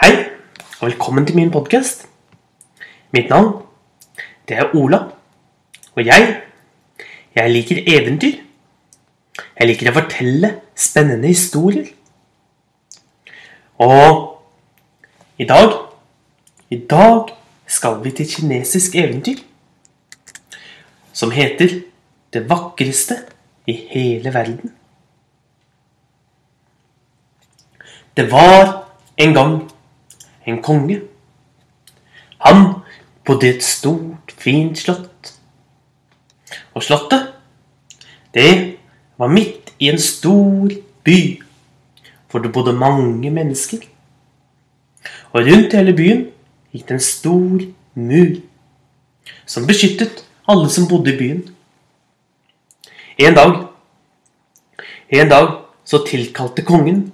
Hei, og velkommen til min podkast. Mitt navn, det er Ola. Og jeg, jeg liker eventyr. Jeg liker å fortelle spennende historier. Og i dag I dag skal vi til kinesisk eventyr. Som heter Det vakreste i hele verden. Det var en gang en konge. Han bodde i et stort, fint slott. Og slottet, det var midt i en stor by, hvor det bodde mange mennesker. Og rundt hele byen gikk det en stor mur, som beskyttet alle som bodde i byen. En dag, en dag så tilkalte kongen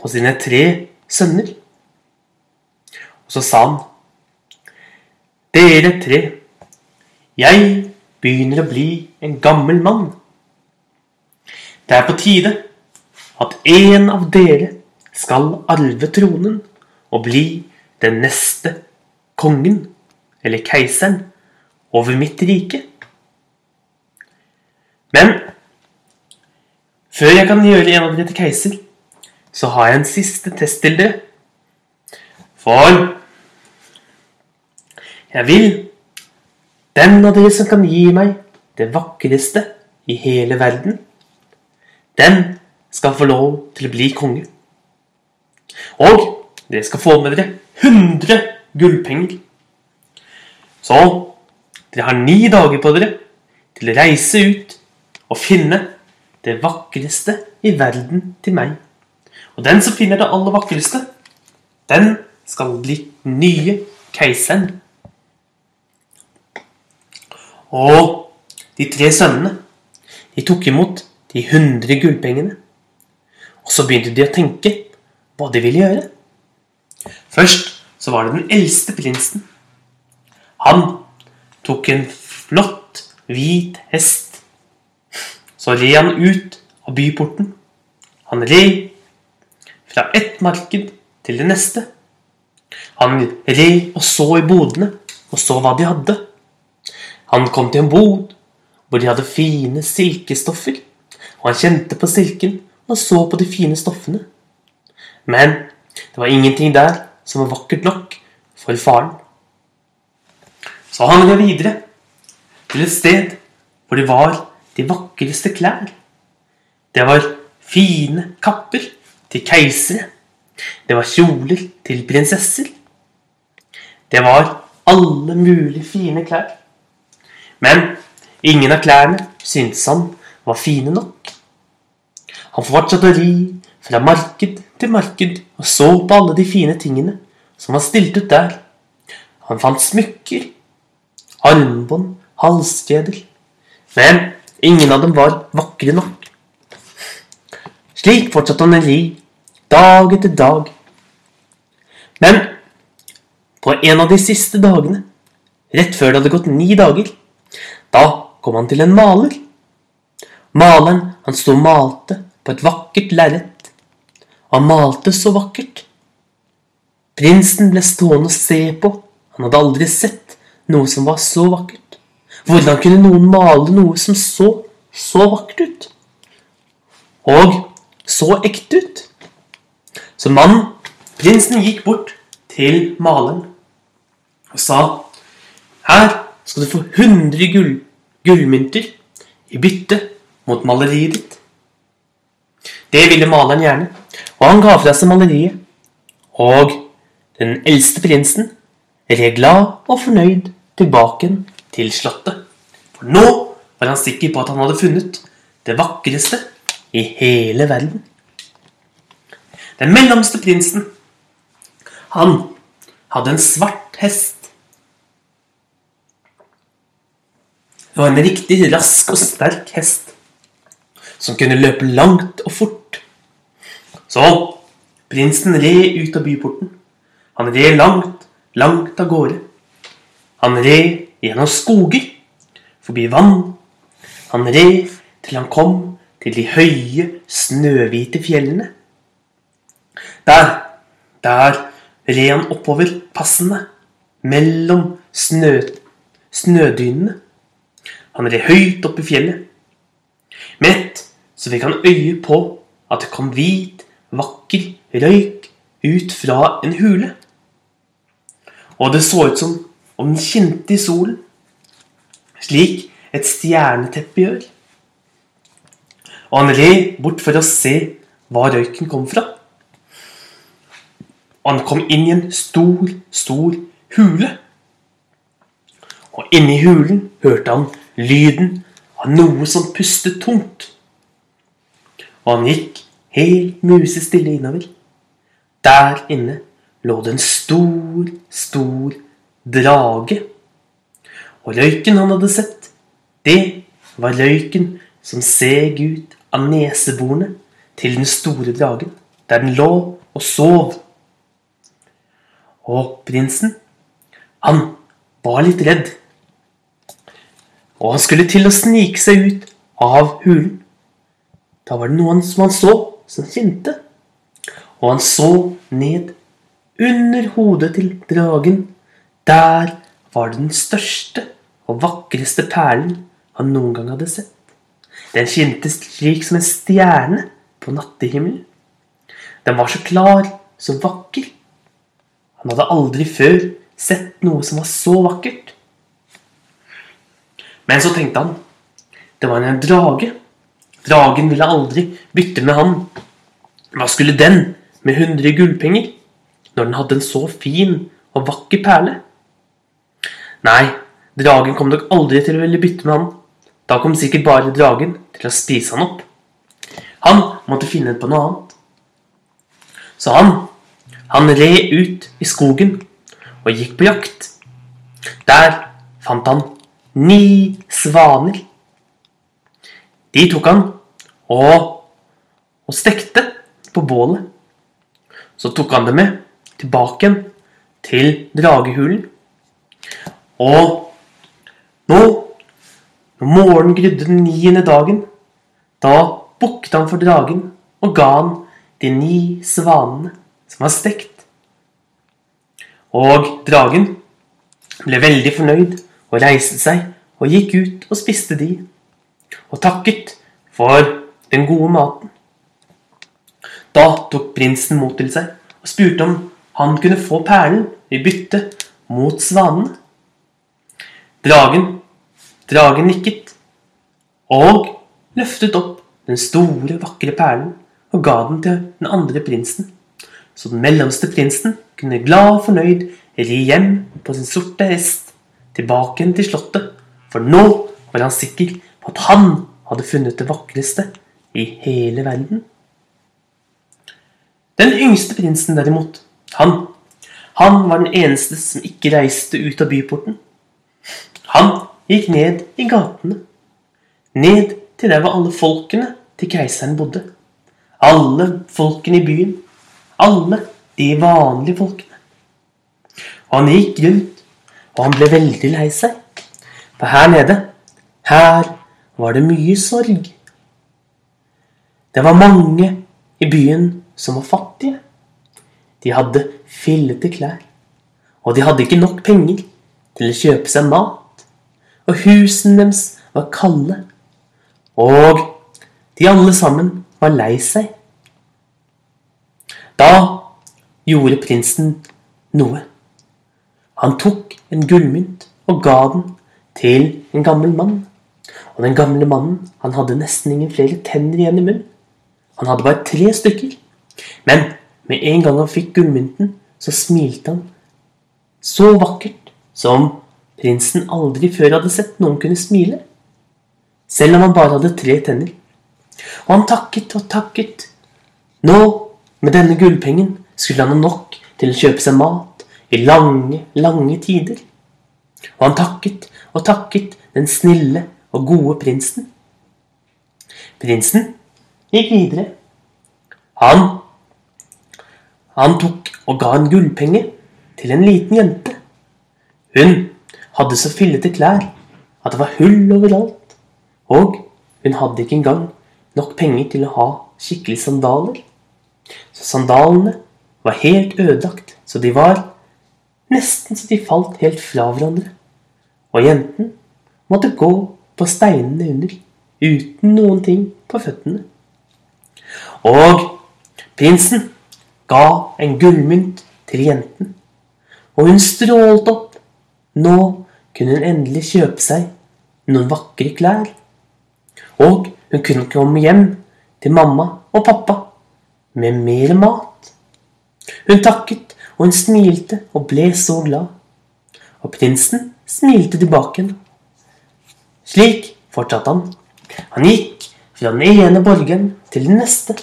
på sine tre sønner. Så sa han Dere tre, jeg begynner å bli en gammel mann. Det er på tide at en av dere skal arve tronen og bli den neste kongen, eller keiseren, over mitt rike. Men før jeg kan gjøre en av dere til keiser, så har jeg en siste test til dere. For jeg vil den av dere som kan gi meg det vakreste i hele verden, den skal få lov til å bli konge. Og dere skal få med dere 100 gullpenger. Så dere har ni dager på dere til å reise ut og finne det vakreste i verden til meg. Og den som finner det aller vakreste, den skal bli nye keiseren. Og de tre sønnene de tok imot de 100 gullpengene. Og så begynte de å tenke hva de ville gjøre. Først så var det den eldste prinsen. Han tok en flott, hvit hest. Så red han ut av byporten. Han red fra ett marked til det neste. Han red og så i bodene og så hva de hadde. Han kom til en bod hvor de hadde fine silkestoffer, og han kjente på silken og så på de fine stoffene. Men det var ingenting der som var vakkert nok for faren. Så han gikk videre til et sted hvor det var de vakreste klær. Det var fine kapper til keisere. Det var kjoler til prinsesser. Det var alle mulige fine klær. Men ingen av klærne syntes han var fine nok. Han fortsatte å ri fra marked til marked og så på alle de fine tingene som var stilt ut der. Han fant smykker, armbånd, halskjeder. Men ingen av dem var vakre nok. Slik fortsatte han å ri, dag etter dag. Men på en av de siste dagene, rett før det hadde gått ni dager, da kom han til en maler. Maleren han sto og malte på et vakkert lerret. Han malte så vakkert. Prinsen ble stående og se på. Han hadde aldri sett noe som var så vakkert. Hvordan kunne noen male noe som så så vakkert ut? Og så ekte ut? Så mannen, prinsen, gikk bort til maleren og sa Her skal du få 100 gull, gullmynter i bytte mot maleriet ditt. Det ville maleren gjerne, og han ga fra seg maleriet. Og den eldste prinsen red glad og fornøyd tilbake til slottet. For nå var han sikker på at han hadde funnet det vakreste i hele verden. Den mellomste prinsen, han hadde en svart hest. Det var en riktig rask og sterk hest som kunne løpe langt og fort. Så prinsen red ut av byporten. Han red langt, langt av gårde. Han red gjennom skoger, forbi vann. Han red til han kom til de høye, snøhvite fjellene. Der, der red han oppover passene mellom snø, snødynene. Han red høyt opp i fjellet. Med ett så fikk han øye på at det kom hvit, vakker røyk ut fra en hule. Og det så ut som om den kjente i solen, slik et stjerneteppe gjør. Og han red bort for å se hva røyken kom fra. Og han kom inn i en stor, stor hule. Og inni hulen hørte han lyden av noe som pustet tungt. Og han gikk helt musestille innover. Der inne lå det en stor, stor drage. Og røyken han hadde sett, det var røyken som seg ut av neseborene til den store dragen, der den lå og sov. Og prinsen, han var litt redd. Og han skulle til å snike seg ut av hulen. Da var det noen som han så, som kjente. Og han så ned under hodet til dragen. Der var det den største og vakreste perlen han noen gang hadde sett. Den skinte slik som en stjerne på nattehimmelen. Den var så klar, så vakker. Han hadde aldri før sett noe som var så vakkert. Men så tenkte han det var en drage. Dragen ville aldri bytte med han. Hva skulle den med 100 gullpenger når den hadde en så fin og vakker perle? Nei, dragen kom nok aldri til å ville bytte med han. Da kom sikkert bare dragen til å spise han opp. Han måtte finne på noe annet. Så han, han red ut i skogen og gikk på jakt. Der fant han ni svaner. De tok han og, og stekte på bålet. Så tok han det med tilbake igjen til dragehulen. Og nå, når morgenen grydde den niende dagen, da bukket han for dragen og ga han de ni svanene som var stekt. Og dragen ble veldig fornøyd og reiste seg og gikk ut og spiste de, og takket for den gode maten. Da tok prinsen mot til seg og spurte om han kunne få perlen i bytte mot svanene. Dragen, dragen nikket og løftet opp den store, vakre perlen og ga den til den andre prinsen så den mellomste prinsen kunne glad og fornøyd ri hjem på sin sorte hest tilbake til slottet, for nå var han sikker på at han hadde funnet det vakreste i hele verden. Den yngste prinsen, derimot, han, han var den eneste som ikke reiste ut av byporten. Han gikk ned i gatene, ned til der hvor alle folkene til keiseren bodde. Alle folkene i byen alle de vanlige folkene. Og han gikk rundt, og han ble veldig lei seg. For her nede, her var det mye sorg. Det var mange i byen som var fattige. De hadde fillete klær, og de hadde ikke nok penger til å kjøpe seg mat. Og husene deres var kalde, og de alle sammen var lei seg. Da gjorde prinsen noe. Han tok en gullmynt og ga den til en gammel mann. Og den gamle mannen han hadde nesten ingen flere tenner igjen i munnen. Han hadde bare tre stykker. Men med en gang han fikk gullmynten, så smilte han så vakkert som prinsen aldri før hadde sett noen kunne smile. Selv om han bare hadde tre tenner. Og han takket og takket. Nå med denne gullpengen skulle han ha nok til å kjøpe seg mat i lange, lange tider. Og han takket og takket den snille og gode prinsen. Prinsen gikk videre. Han han tok og ga en gullpenge til en liten jente. Hun hadde så fillete klær at det var hull overalt, og hun hadde ikke engang nok penger til å ha skikkelige sandaler. Så sandalene var helt ødelagt så de var nesten så de falt helt fra hverandre. Og jenten måtte gå på steinene under, uten noen ting på føttene. Og prinsen ga en gullmynt til jenten, og hun strålte opp. Nå kunne hun endelig kjøpe seg noen vakre klær. Og hun kunne komme hjem til mamma og pappa med mer mat. Hun takket, og hun smilte og ble så glad. Og prinsen smilte tilbake. Slik fortsatte han. Han gikk fra den ene borgen til den neste.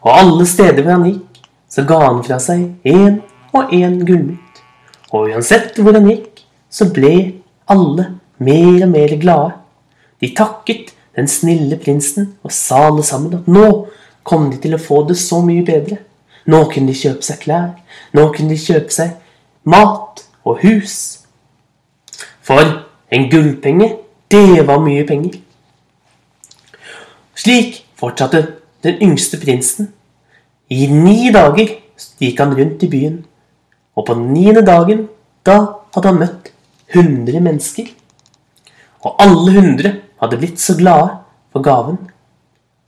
Og alle steder hvor han gikk, så ga han fra seg én og én gullmynt. Og uansett hvor han gikk, så ble alle mer og mer glade. De takket den snille prinsen og sa alle sammen at nå kom de til å få det så mye bedre. Nå kunne de kjøpe seg klær. Nå kunne de kjøpe seg mat og hus. For en gullpenge, det var mye penger. Slik fortsatte den yngste prinsen. I ni dager gikk han rundt i byen, og på niende dagen, da hadde han møtt hundre mennesker. Og alle hundre hadde blitt så glade for gaven.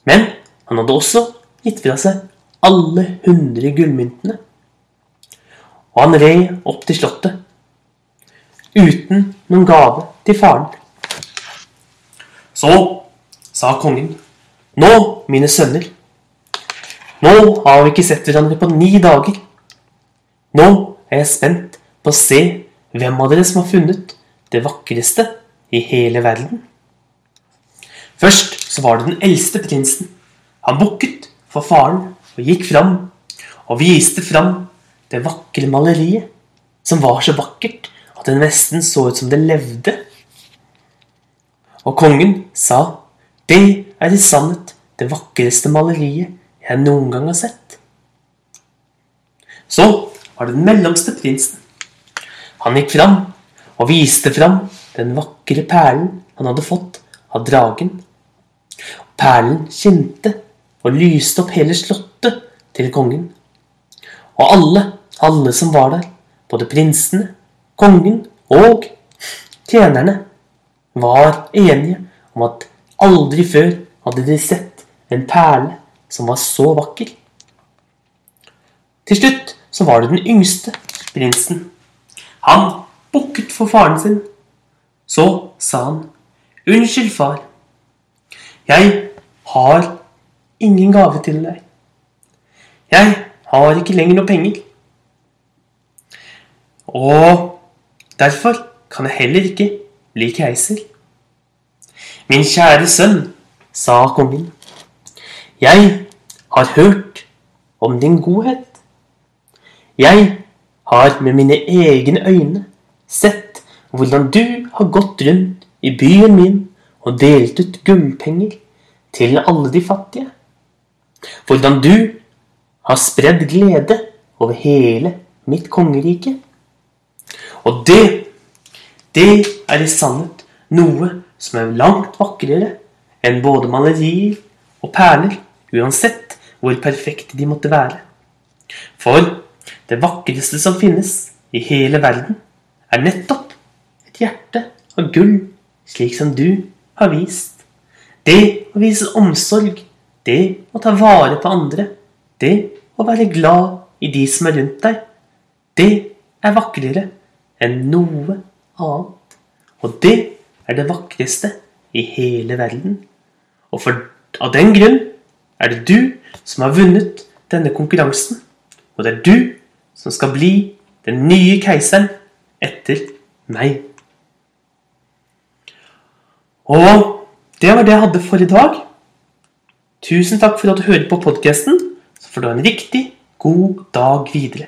Men han hadde også gitt fra seg alle hundre gullmyntene. Og han red opp til slottet uten noen gave til faren. Så sa kongen, nå, mine sønner, nå har vi ikke sett hverandre på ni dager. Nå er jeg spent på å se hvem av dere som har funnet det vakreste i hele verden. Først så var det den eldste prinsen. Han bukket for faren og gikk fram og viste fram det vakre maleriet, som var så vakkert at det nesten så ut som det levde. Og kongen sa, 'Det er i sannhet det vakreste maleriet jeg noen gang har sett'. Så var det den mellomste prinsen. Han gikk fram og viste fram den vakre perlen han hadde fått av dragen. Perlen kjente og lyste opp hele slottet til kongen. Og alle, alle som var der, både prinsene, kongen og tjenerne, var enige om at aldri før hadde de sett en perle som var så vakker. Til slutt så var det den yngste prinsen. Han bukket for faren sin. Så sa han, 'Unnskyld, far. Jeg har ingen gave til deg. Jeg har ikke lenger noe penger. Og derfor kan jeg heller ikke bli keiser. Min kjære sønn, sa kongen, jeg har hørt om din godhet. Jeg har med mine egne øyne sett hvordan du har gått rundt i byen min og delt ut gullpenger til alle de fattige. Hvordan du har spredd glede over hele mitt kongerike. Og det, det er i sannhet noe som er langt vakrere enn både malerier og perler, uansett hvor perfekte de måtte være. For det vakreste som finnes i hele verden, er nettopp et hjerte av gull, slik som du har vist. Det å vise omsorg, det å ta vare på andre, det å være glad i de som er rundt deg, det er vakrere enn noe annet. Og det er det vakreste i hele verden. Og for, av den grunn er det du som har vunnet denne konkurransen. Og det er du som skal bli den nye keiseren etter meg. Og det var det jeg hadde for i dag. Tusen takk for at du hører på podkasten. Du ha en riktig god dag videre.